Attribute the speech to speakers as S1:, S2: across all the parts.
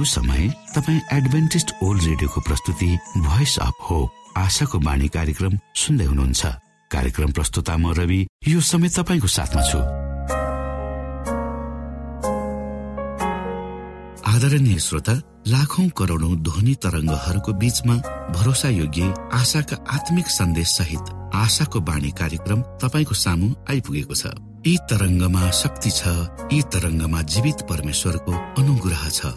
S1: यो समय तपाईँ एडभेन्टिस्ट ओल्ड रेडियोको प्रस्तुति भोइस अफ होप आशाको बाणी कार्यक्रम सुन्दै हुनुहुन्छ। कार्यक्रम प्रस्तुता म रवि यो समय तपाईँको साथमा छु। आदरणीय श्रोता लाखौं करोडौं ध्वनि तरङ्गहरूको बीचमा भरोसा योग्य आशाका आत्मिक सन्देश सहित आशाको बाणी कार्यक्रम तपाईँको सामु आइपुगेको छ। यी तरङ्गमा शक्ति छ यी तरङ्गमा जीवित परमेश्वरको अनुग्रह छ।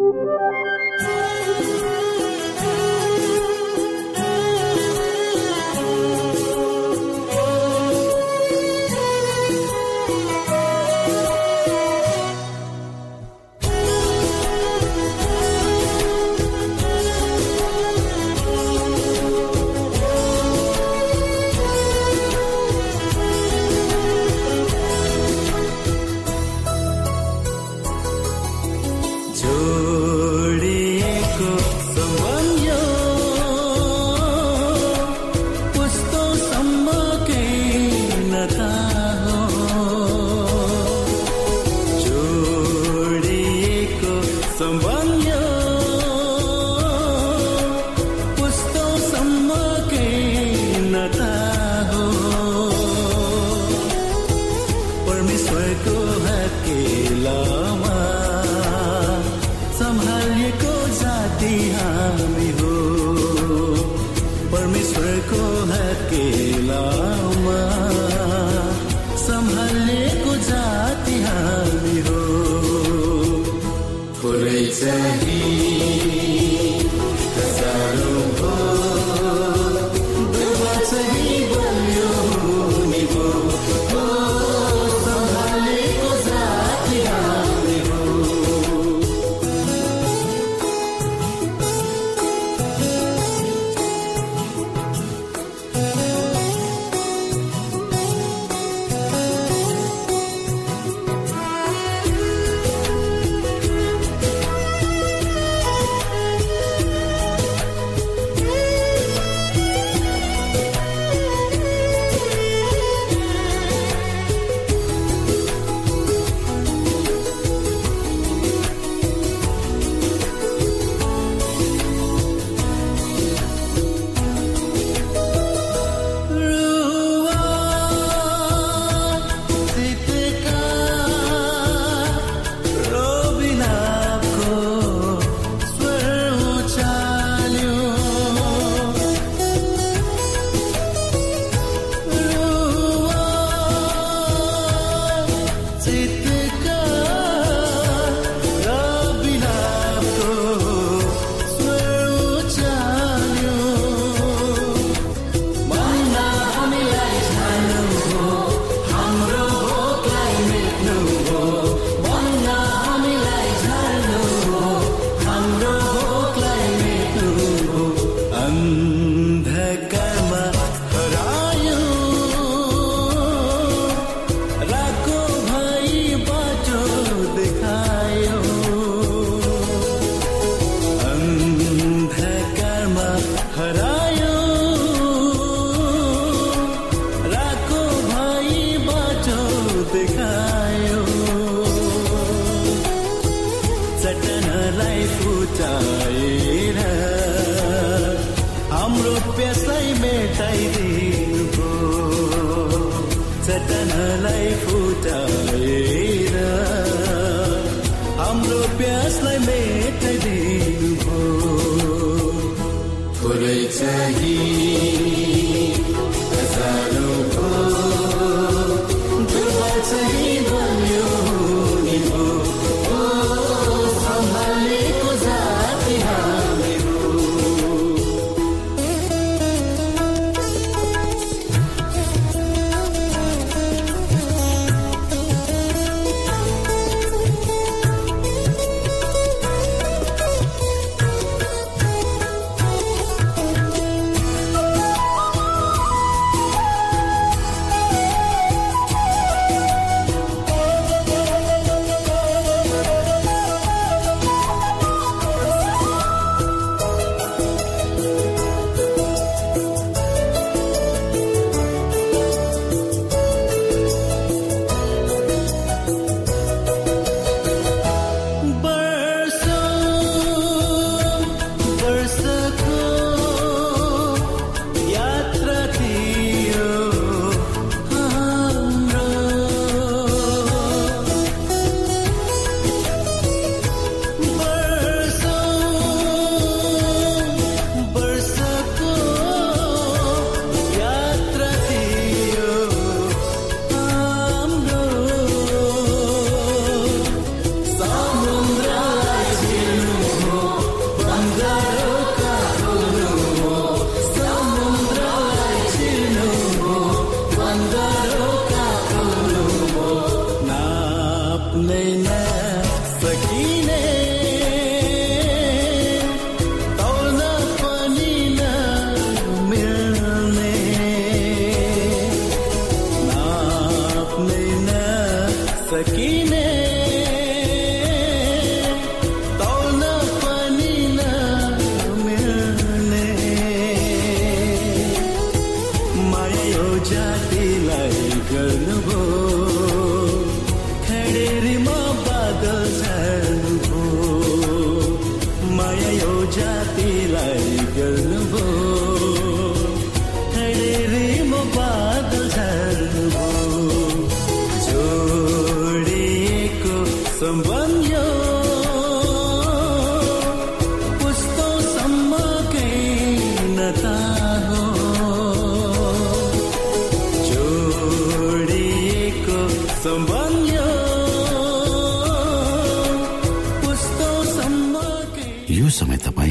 S1: सम्हालेको जाति हामी हो थोरै चाहिँ समय तपाईँ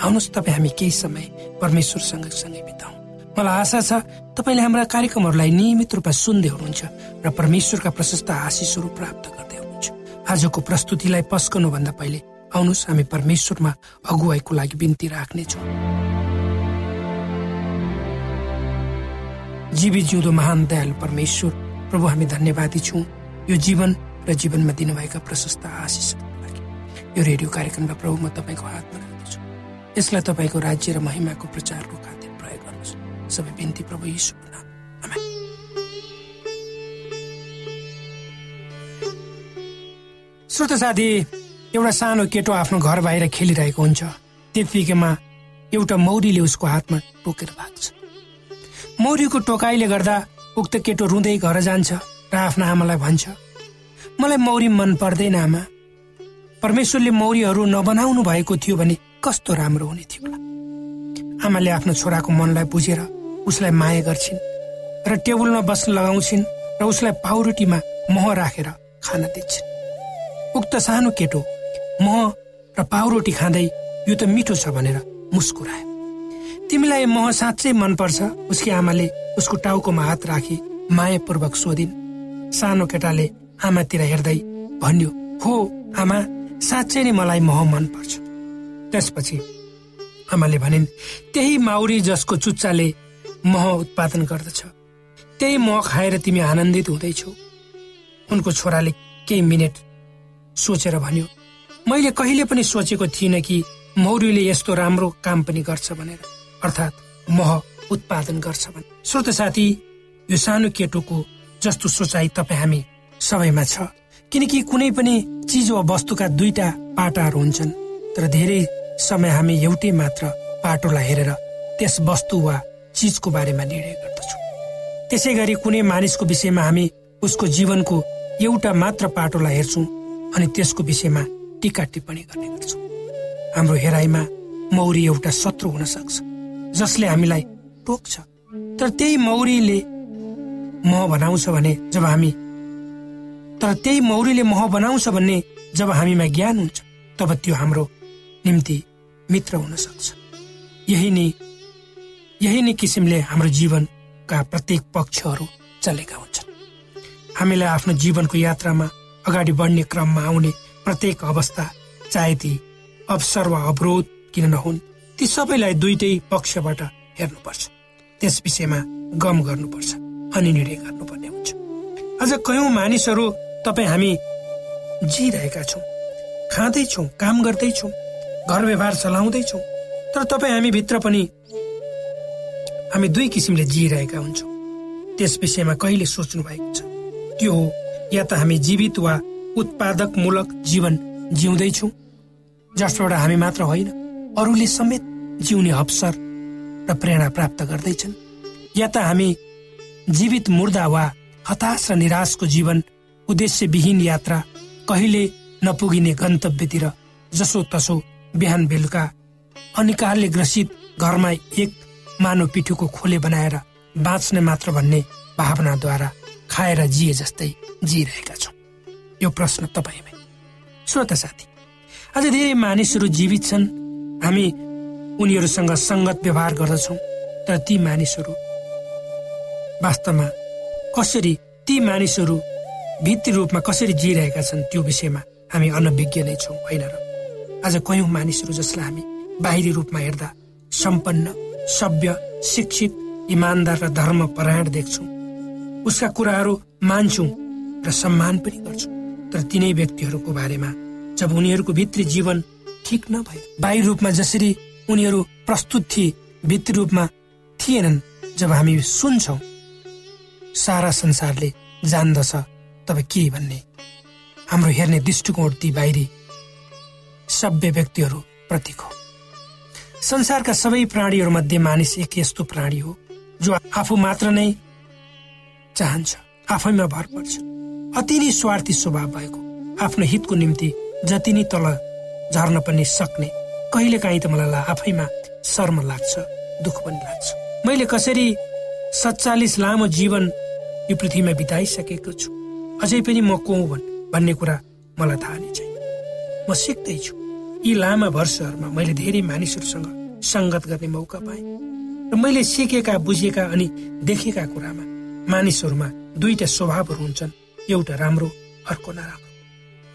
S2: आउनुहोस् तपाईँ हामी केही समय परमेश्वर सँगै बिताउँ। मलाई आशा छ तपाईँले हाम्रा कार्यक्रमहरूलाई नियमित रूपमा सुन्दै हुनुहुन्छ र परमेश्वरका प्रशस्त आशिषहरू प्राप्त गर्दै हुनुहुन्छ। आजको प्रस्तुतिलाई पस्कनुभन्दा पहिले आउनुहोस् हामी परमेश्वरमा अगुवाईको लागि बिन्ती राख्नेछौँ। जीवी जिउँदो महान दयालु परमेश्वर प्रभु हामी धन्यवादी छौँ। यो जीवन र जीवनमा दिनुभएका प्रशस्त आशिषहरूको यो रेडियो कार्यक्रममा प्रभु म तपाईँको हातमा यसलाई तपाईँको राज्य र महिमाको प्रचारको खातिर प्रयोग गर्नुहोस्। सबै बिन्ती प्रभु नाम श्रोत साथी एउटा सानो केटो आफ्नो घर बाहिर खेलिरहेको हुन्छ। त्यतिकैमा एउटा मौरीले उसको हातमा टोकेर भाग्छ। मौरीको टोकाइले गर्दा उक्त केटो रुँदै घर जान्छ र आफ्नो आमालाई भन्छ मलाई मौरी मन पर्दैन आमा। परमेश्वरले मौरीहरू नबनाउनु भएको थियो भने कस्तो राम्रो हुने थियो आमाले आफ्नो छोराको मनलाई बुझेर उसलाई माया गर्छिन् र टेबलमा बस्न लगाउँछिन् र उसलाई पाउरोटीमा मह राखेर खान दिन्छन्। उक्त सानो केटो मह र पाउरोटी खाँदै यो त मिठो छ भनेर मुस्कुरायो। तिमीलाई मह साँच्चै मनपर्छ उसकी आमाले उसको टाउकोमा हात राखी मायापूर्वक सोधिन्। सानो केटाले आमातिर हेर्दै भन्यो हो आमा साँच्चै नै मलाई मह मनपर्छ। त्यसपछि आमाले भनिन् त्यही माउरी जसको चुच्चाले मह उत्पादन गर्दछ त्यही मह खाएर तिमी आनन्दित हुँदैछौ। उनको छोराले केही मिनट सोचेर भन्यो मैले कहिले पनि सोचेको थिइनँ कि मौरीले यस्तो राम्रो काम पनि गर्छ भनेर अर्थात् मह उत्पादन गर्छ भने। श्रोत साथी यो सानो केटोको जस्तो सोचाइ तपाईँ हामी सबैमा छ किनकि कुनै पनि चिज वा वस्तुका दुईटा पाटाहरू हुन्छन् तर धेरै समय हामी एउटै मात्र पाटोलाई हेरेर त्यस वस्तु वा चिजको बारेमा निर्णय गर्दछौँ। त्यसै गरी कुनै मानिसको विषयमा हामी उसको जीवनको एउटा मात्र पाटोलाई हेर्छौँ अनि त्यसको विषयमा टिका टिप्पणी गर्ने गर्छौँ। हाम्रो हेराइमा मौरी एउटा शत्रु हुन सक्छ जसले हामीलाई टोक्छ। तर त्यही मौरीले मह बनाउँछ भने जब हामी तर त्यही मौरीले मह बनाउँछ भन्ने जब हामीमा ज्ञान हुन्छ तब त्यो हाम्रो निम्ति मित्र हुन सक्छ। यही नै यही नै किसिमले हाम्रो जीवनका प्रत्येक पक्षहरू चलेका हुन्छन्। हामीलाई आफ्नो जीवनको यात्रामा अगाडि बढ्ने क्रममा आउने प्रत्येक अवस्था चाहे ती अवसर वा अवरोध किन नहुन् ती सबैलाई दुइटै पक्षबाट हेर्नुपर्छ। त्यस विषयमा गम गर्नुपर्छ अनि निर्णय गर्नुपर्ने हुन्छ। अझ कयौँ मानिसहरू तपाईँ हामी जिरहेका छौँ खाँदैछौँ काम गर्दैछौँ घर व्यवहार चलाउँदैछौँ। तर तपाईँ हामी भित्र पनि हामी दुई किसिमले जिइरहेका हुन्छौँ। त्यस विषयमा कहिले सोच्नु भएको छ? त्यो हो या त हामी जीवित वा उत्पादक मूलक जीवन जिउँदैछौँ जसबाट हामी मात्र होइन अरूले समेत जिउने अवसर र प्रेरणा प्राप्त गर्दैछन्। या त हामी जीवित मुर्दा वा हताश र निराशको जीवन उद्देश्यविहीन यात्रा कहिले नपुगिने गन्तव्यतिर जसो तसो बिहान बेलुका अनिकालले ग्रसित घरमा एक मानव पिठोको खोले बनाएर बाँच्ने मात्र भन्ने भावनाद्वारा खाएर जिए जस्तै जिइरहेका छौँ। यो प्रश्न तपाईँमै। श्रोता साथी अझ धेरै मानिसहरू जीवित छन्। हामी उनीहरूसँग सङ्गत व्यवहार गर्दछौँ तर ती मानिसहरू वास्तवमा कसरी ती मानिसहरू भित्री रूपमा कसरी जिइरहेका छन् त्यो विषयमा हामी अनभिज्ञ नै छौँ होइन र? आज कयौँ मानिसहरू जसलाई हामी बाहिरी रूपमा हेर्दा सम्पन्न सभ्य शिक्षित इमान्दार र धर्म परायण देख्छौँ। उसका कुराहरू मान्छौँ र सम्मान पनि गर्छौँ। तर तिनै व्यक्तिहरूको बारेमा जब उनीहरूको भित्री जीवन ठिक नभए बाहिर रूपमा जसरी उनीहरू प्रस्तुत थिए भित्री रूपमा थिएनन् जब हामी सुन्छौँ सारा संसारले जान्दछ तब के भन्ने? हाम्रो हेर्ने दृष्टिकोण ती बाहिरी सभ्य व्यक्तिहरू प्रतीक हो। संसारका सबै प्राणीहरूमध्ये मानिस एक यस्तो प्राणी हो जो आफू मात्र नै चाहन्छ आफैमा भर पर्छ। अति नै स्वार्थी स्वभाव भएको आफ्नो हितको निम्ति जति नै तल झर्न पनि सक्ने कहिलेकाहीँ त मलाई आफैमा शर्म लाग्छ दुःख पनि लाग्छ। मैले कसरी सत्तालिस लामो जीवन यो पृथ्वीमा बिताइसकेको छु? अझै पनि म को भन्ने कुरा मलाई थाहा नै म सिक्दैछु। यी लामा वर्षहरूमा मैले धेरै मानिसहरूसँग सङ्गत गर्ने मौका पाएँ र मैले सिकेका बुझेका अनि देखेका कुरामा मानिसहरूमा दुईटा स्वभावहरू हुन्छन् एउटा राम्रो अर्को नराम्रो।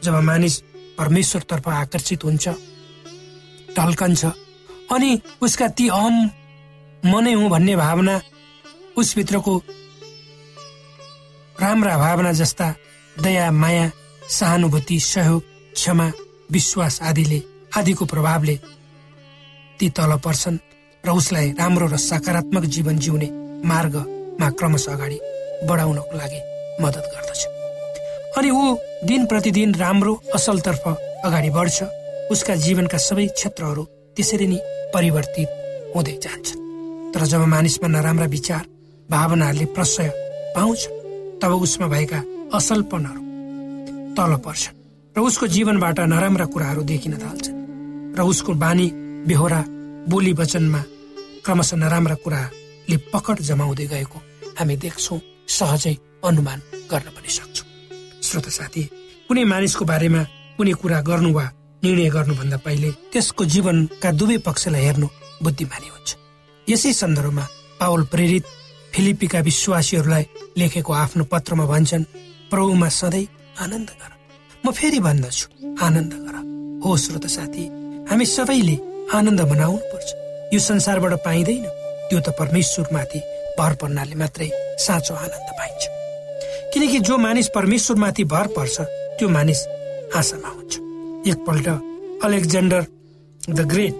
S2: जब मानिस परमेश्वरतर्फ आकर्षित हुन्छ ढल्कन्छ अनि उसका ती अहम मनै हुँ भन्ने भावना उसभित्रको राम्रा भावना जस्ता दया माया सहानुभूति सहयोग क्षमा विश्वास आदिले आदिको प्रभावले ती तल पर्छन् र उसलाई राम्रो र सकारात्मक जीवन जिउने मार्गमा क्रमशः अगाडि बढाउनको लागि मद्दत गर्दछ। अनि ऊ दिन प्रतिदिन राम्रो असलतर्फ अगाडि बढ्छ। उसका जीवनका सबै क्षेत्रहरू त्यसरी नै परिवर्तित हुँदै जान्छन्। तर जब मानिसमा नराम्रा विचार भावनाहरूले प्रशय पाउँछ तब उसमा भएका असलपनहरू तल पर्छन्। र उसको जीवनबाट नराम्रा कुराहरू देखिन थाल्छन् र उसको बानी बेहोरा बोली वचनमा क्रमशः नराम्रा कुराले पकड जमाउँदै गएको हामी देख्छौँ। सहजै अनुमान गर्न पनि सक्छौँ। श्रोत साथी कुनै मानिसको बारेमा कुनै कुरा गर्नु वा निर्णय गर्नुभन्दा पहिले त्यसको जीवनका दुवै पक्षलाई हेर्नु बुद्धिमानी हुन्छ। यसै सन्दर्भमा पावल प्रेरित फिलिपीका विश्वासीहरूलाई लेखेको आफ्नो पत्रमा भन्छन् प्रभुमा सधैँ आनन्द गर। म फेरि भन्दछु आनन्द गर। हो श्रोत साथी हामी सबैले आनन्द मनाउनु पर्छ यो संसारबाट पाइँदैन। त्यो त परमेश्वरमाथि भर पर्नाले मात्रै साँचो आनन्द पाइन्छ। किनकि जो मानिस परमेश्वरमाथि भर पर्छ त्यो मानिस आशामा हुन्छ। एकपल्ट अलेक्जेन्डर द ग्रेट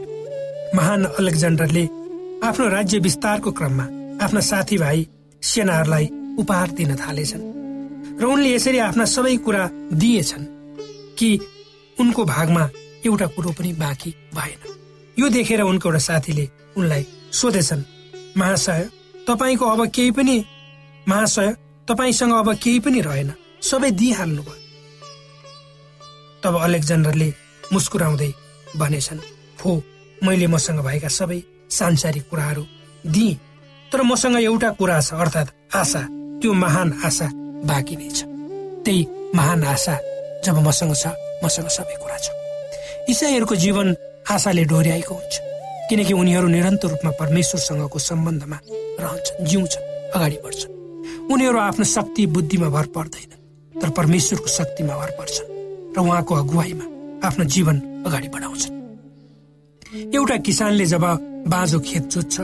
S2: महान अलेक्जेन्डरले आफ्नो राज्य विस्तारको क्रममा आफ्ना साथीभाइ सेनाहरूलाई उपहार दिन थालेछन्। र उनले यसरी आफ्ना सबै कुरा दिएछन्। कि उनको भागमा एउटा कुरो पनि बाँकी भएन। यो देखेर उनको एउटा साथीले उनलाई सोधेछन् महाशय तपाईँको अब केही पनि महाशय तपाईँसँग अब केही पनि रहेन सबै दिइहाल्नु भयो तब अलेक्जेन्डरले मुस्कुराउँदै भनेछन् हो मैले मसँग भएका सबै सांसारिक कुराहरू दिएँ तर मसँग एउटा कुरा छ अर्थात् आशा त्यो महान आशा बाँकी नै छ। त्यही महान आशा जब मसँग छ मसँग सबै कुरा छ। इसाईहरूको जीवन आशाले डोर्याएको हुन्छ किनकि उनीहरू निरन्तर रूपमा परमेश्वरसँगको सम्बन्धमा रहन्छन् जिउँछन् अगाडि बढ्छन्। उनीहरू आफ्नो शक्ति बुद्धिमा भर पर्दैन तर परमेश्वरको शक्तिमा भर पर्छन् र उहाँको अगुवाईमा आफ्नो जीवन अगाडि बढाउँछन्। एउटा किसानले जब बाँझो खेत जोत्छ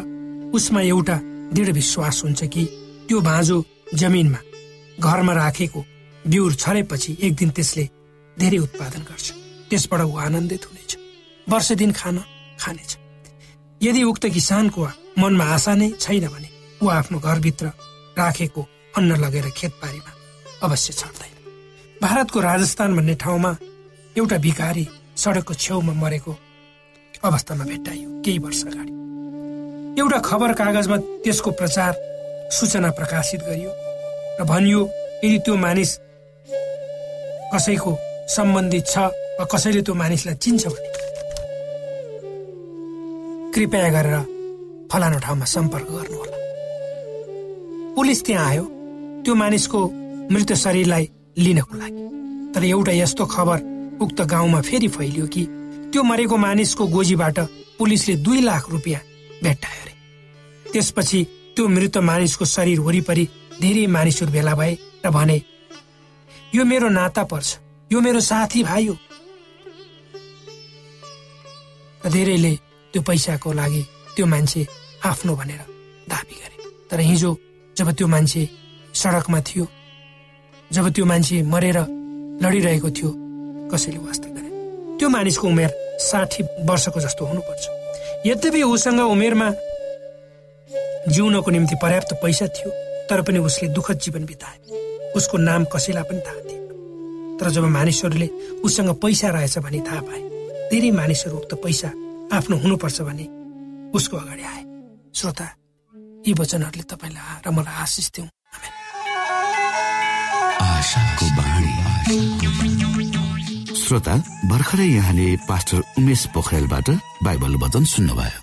S2: उसमा एउटा दृढ विश्वास हुन्छ कि त्यो भाँजो जमिनमा घरमा राखेको बिउर छरेपछि एक दिन त्यसले धेरै उत्पादन गर्छ। त्यसबाट ऊ आनन्दित हुनेछ। वर्ष दिन खान खानेछ। यदि उक्त किसानको मनमा आशा नै छैन भने ऊ आफ्नो घरभित्र राखेको अन्न लगेर खेतबारीमा अवश्य छर्दैन। भारतको राजस्थान भन्ने ठाउँमा एउटा भिखारी सडकको छेउमा मरेको अवस्थामा भेट्टाइयो केही वर्ष अगाडि। एउटा खबर कागजमा त्यसको प्रचार सूचना प्रकाशित गरियो र भनियो यदि त्यो मानिस कसैको सम्बन्धित छ वा कसैले त्यो मानिसलाई चिन्छ भने। कृपया गरेर फलानु ठाउँमा सम्पर्क गर्नुहोला। पुलिस त्यहाँ आयो। त्यो मानिसको मृत शरीरलाई लिनको लागि। तर एउटा यस्तो खबर उक्त गाउँमा फेरि फैलियो कि त्यो मरेको मानिसको गोजीबाट पुलिसले दुई लाख रुपियाँ भेट्टायो अरे। त्यसपछि त्यो मृत मानिसको शरीर वरिपरि धेरै मानिसहरू भेला भए र भने यो मेरो नाता पर्छ। यो मेरो साथी भाइ हो। धेरैले त्यो पैसाको लागि त्यो मान्छे आफ्नो भनेर दाबी गरे। तर हिजो जब त्यो मान्छे सडकमा थियो जब त्यो मान्छे मरेर लडिरहेको थियो कसैले वास्ता गरे। त्यो मानिसको उमेर साठी वर्षको जस्तो हुनुपर्छ। यद्यपि उसँग उमेरमा जिउनको निम्ति पर्याप्त पैसा थियो तर पनि उसले दुःखद जीवन बिताए। उसको नाम कसैलाई पनि थाहा थिएन। तर जब मानिसहरूले उसँग पैसा रहेछ भने थाहा पाए धेरै मानिसहरू उक्त पैसा आफ्नो हुनुपर्छ भने उसको अगाडि आए। श्रोता यी वचनहरूले तपाईँलाई र मलाई आशिष दिउँ।
S3: श्रोता भर्खरै यहाँले पास्टर उमेश पोखरेलबाट बाइबल वचन सुन्नुभयो।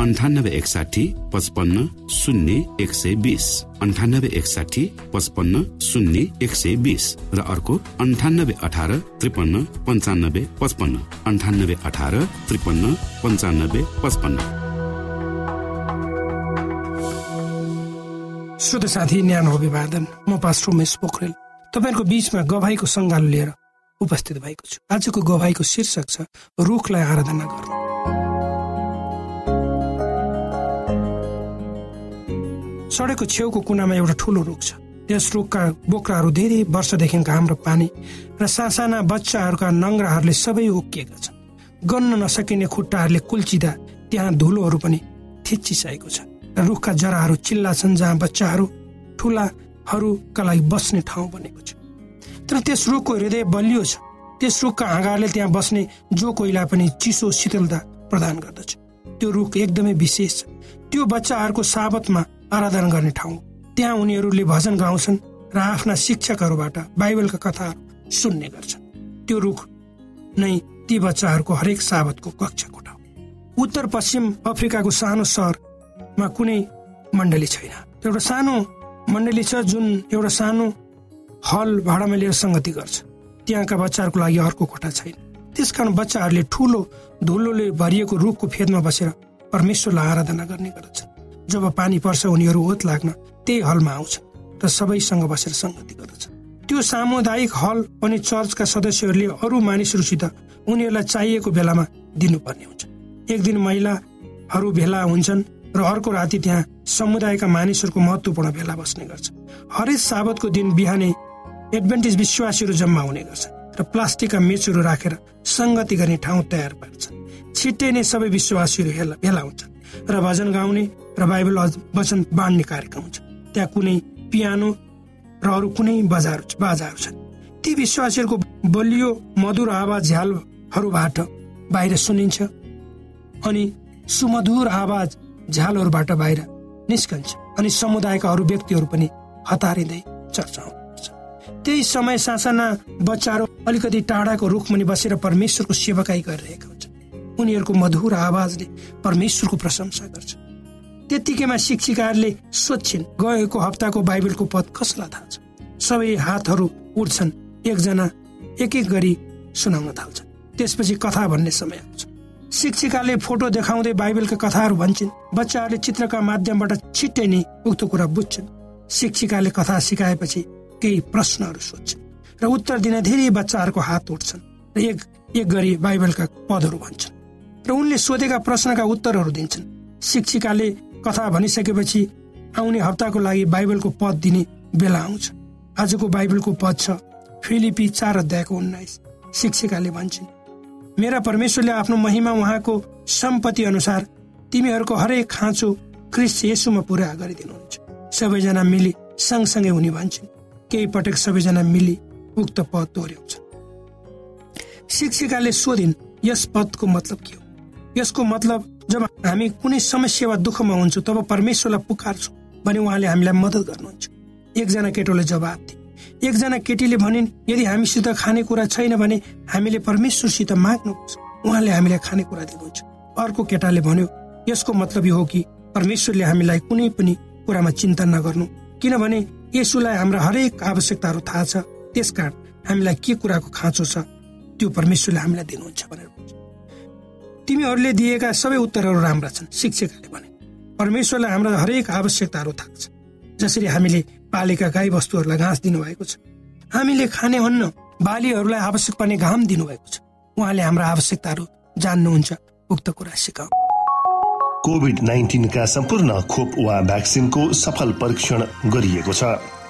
S3: अन्ठानब्बे एकसाठी पचपन्न शून्य एक सय बिस अन्ठानब्बे एकसाठी पचपन्न शून्य एक सय बिस र अर्को अन्ठानब्बे अठार त्रिपन्न पन्चानब्बे पचपन्न. अन्ठानब्बे अठार त्रिपन्न पन्चानब्बे पचपन्न.
S2: श्रोत साथी न्यानो अभिवादन। म पास्टर उमेश पोखरेल। तपाईँहरूको बिचमा गवाईको सङ्गालो लिएर उपस्थित भएको छु। आजको गवाईको शीर्षक छ रुखलाई आराधना गर्नु। सडकको छेउको कुनामा एउटा ठुलो रुख छ। त्यस रुखका बोक्राहरू धेरै वर्षदेखिको हाम्रो पानी र सासाना बच्चाहरूका नङ्ग्राहरूले सबै उकिएका छन्। गन्न नसकिने खुट्टाहरूले कुल्चिँदा त्यहाँ धुलोहरू पनि थिचिसकेको छ। र रुखका जराहरू चिल्ला छन् जहाँ बच्चाहरू ठुलाहरूका लागि बस्ने ठाउँ बनेको छ। तर त्यस रुखको हृदय बलियो छ। त्यस रुखका हाँगाहरूले त्यहाँ बस्ने जो कोहीलाई पनि चिसो शीतलता प्रदान गर्दछ। त्यो रुख एकदमै विशेष छ। त्यो बच्चाहरूको साबतमा आराधना गर्ने ठाउँ। त्यहाँ उनीहरूले भजन गाउँछन् र आफ्ना शिक्षकहरूबाट बाइबलका कथाहरू सुन्ने गर्छन्। त्यो रुख नै ती बच्चाहरूको हरेक साबतको कक्षाको ठाउँ। उत्तर पश्चिम अफ्रिकाको सानो सहरमा कुनै मण्डली छैन। एउटा सानो मण्डली छ जुन एउटा सानो हल भाडामा लिएर सङ्गति गर्छ। त्यहाँका बच्चाहरूको लागि अर्को कोठा छैन। त्यसकारण बच्चाहरूले ठुलो धुलोले भरिएको रुखको फेदमा बसेर परमेश्वरलाई आराधना गर्ने गर्दछन्। जब पानी पर्छ उनीहरू ओत लाग्न त्यही हलमा आउँछ र सबैसँग बसेर सङ्गति गर्दछ त्यो सामुदायिक हल पनि चर्चका सदस्यहरूले अरू मानिसहरूसित उनीहरूलाई चाहिएको बेलामा दिनुपर्ने हुन्छ। एक दिन महिलाहरू भेला हुन्छन् र अर्को राति त्यहाँ समुदायका मानिसहरूको महत्वपूर्ण भेला बस्ने गर्छ। हरेक साबतको दिन बिहानै एडभेन्टेज विश्वासीहरू जम्मा हुने गर्छ र प्लास्टिकका मेचहरू राखेर सङ्गति गर्ने ठाउँ तयार पार्छ छिट्टै नै सबै विश्वासीहरू भेला हुन्छन्। र भजन गाउने र बाइबल वचन बाँड्ने कार्यक्रम हुन्छ। त्यहाँ कुनै पियानो र अरू कुनै बजार बाजाहरू छन्। ती विश्वासीहरूको बलियो मधुर आवाज झ्यालहरूबाट बाहिर सुनिन्छ अनि सुमधुर आवाज झ्यालहरूबाट बाहिर निस्कन्छ अनि समुदायका अरू व्यक्तिहरू पनि हतारिँदै चर्चा त्यही समय सासाना बच्चाहरू अलिकति टाढाको रुखमुनि बसेर परमेश्वरको सेवकाई गरिरहेका हुन्छ उनीहरूको मधुर आवाजले परमेश्वरको प्रशंसा गर्छ। त्यत्तिकैमा शिक्षिकाहरूले सोध्छिन् गएको हप्ताको बाइबलको पद कसलाई थाहा छ? सबै हातहरू उठ्छन् एकजना एक एक गरी सुनाउन थाल्छन् त्यसपछि कथा भन्ने समय आउँछ। शिक्षिकाले फोटो देखाउँदै बाइबलका कथाहरू भन्छन् बच्चाहरूले चित्रका माध्यमबाट छिट्टै नै उक्त कुरा बुझ्छन्। शिक्षिकाले कथा सिकाएपछि केही प्रश्नहरू सोध्छन् र उत्तर दिन धेरै बच्चाहरूको हात उठ्छन् र एक एक गरी बाइबलका पदहरू भन्छन्। र उनले सोधेका प्रश्नका उत्तरहरू दिन्छन्। शिक्षिकाले कथा भनिसकेपछि आउने हप्ताको लागि बाइबलको पद दिने बेला आउँछ। आजको बाइबलको पद छ फिलिपी चार अध्यायको उन्नाइस। शिक्षिकाले भन्छन् मेरा परमेश्वरले आफ्नो महिमा उहाँको सम्पत्ति अनुसार तिमीहरूको हरेक खाँचो क्रिस यसुमा पुरा गरिदिनुहुन्छ। सबैजना मिली सँगसँगै हुने भन्छन्। केही पटक सबैजना मिली उक्त पद दोहोऱ्याउँछ शिक्षिकाले सोधिन् यस पदको मतलब के हो? यसको मतलब जब हामी कुनै समस्या वा दुःखमा हुन्छौँ तब परमेश्वरलाई पुकार्छौँ भने उहाँले हामीलाई मद्दत गर्नुहुन्छ। एकजना केटोले जवाब दिए। एकजना केटीले भनिन् यदि हामीसित खानेकुरा छैन भने हामीले परमेश्वरसित माग्नुपर्छ। उहाँले हामीलाई खानेकुरा दिनुहुन्छ। अर्को केटाले भन्यो यसको मतलब यो हो कि परमेश्वरले हामीलाई कुनै पनि कुरामा चिन्ता नगर्नु। किनभने यसुलाई हाम्रा हरेक आवश्यकताहरू थाहा छ। त्यसकारण हामीलाई के कुराको खाँचो छ त्यो परमेश्वरले हामीलाई दिनुहुन्छ भनेर तिमीहरूले दिएका सबै उत्तरहरू राम्रा छन् शिक्षकहरूले भने। परमेश्वरलाई हाम्रा हरेक आवश्यकताहरू थाहा जसरी हामीले पालेका गाई वस्तुहरूलाई घाँस दिनुभएको छ। हामीले खाने अन्न बालीहरूलाई आवश्यक पर्ने घाम दिनुभएको छ। उहाँले हाम्रा आवश्यकताहरू जान्नुहुन्छ उक्त कुरा सिकाउ।
S4: कोभिड नाइन्टिनका सम्पूर्ण खोप वा भ्याक्सिनको सफल परीक्षण गरिएको छ।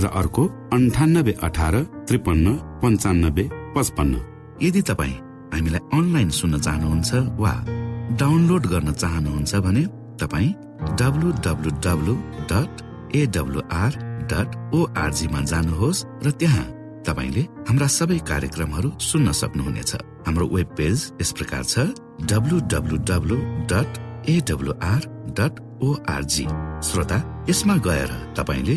S3: र अर्को अन्ठानब्बे अठार त्रिपन्न पन्चानब्बे पचपन्न। यदि तपाईँ हामीलाई अनलाइन सुन्न चाहनुहुन्छ वा डाउनलोड गर्न चाहनुहुन्छ भने तपाईँ W W W dot AWR dot ओआरजीमा जानुहोस् र त्यहाँ तपाईँले हाम्रा सबै कार्यक्रमहरू सुन्न सक्नुहुनेछ। हाम्रो वेब पेज यस प्रकार छ W W W dot AWR dot ORG श्रोता यसमा गएर तपाईँले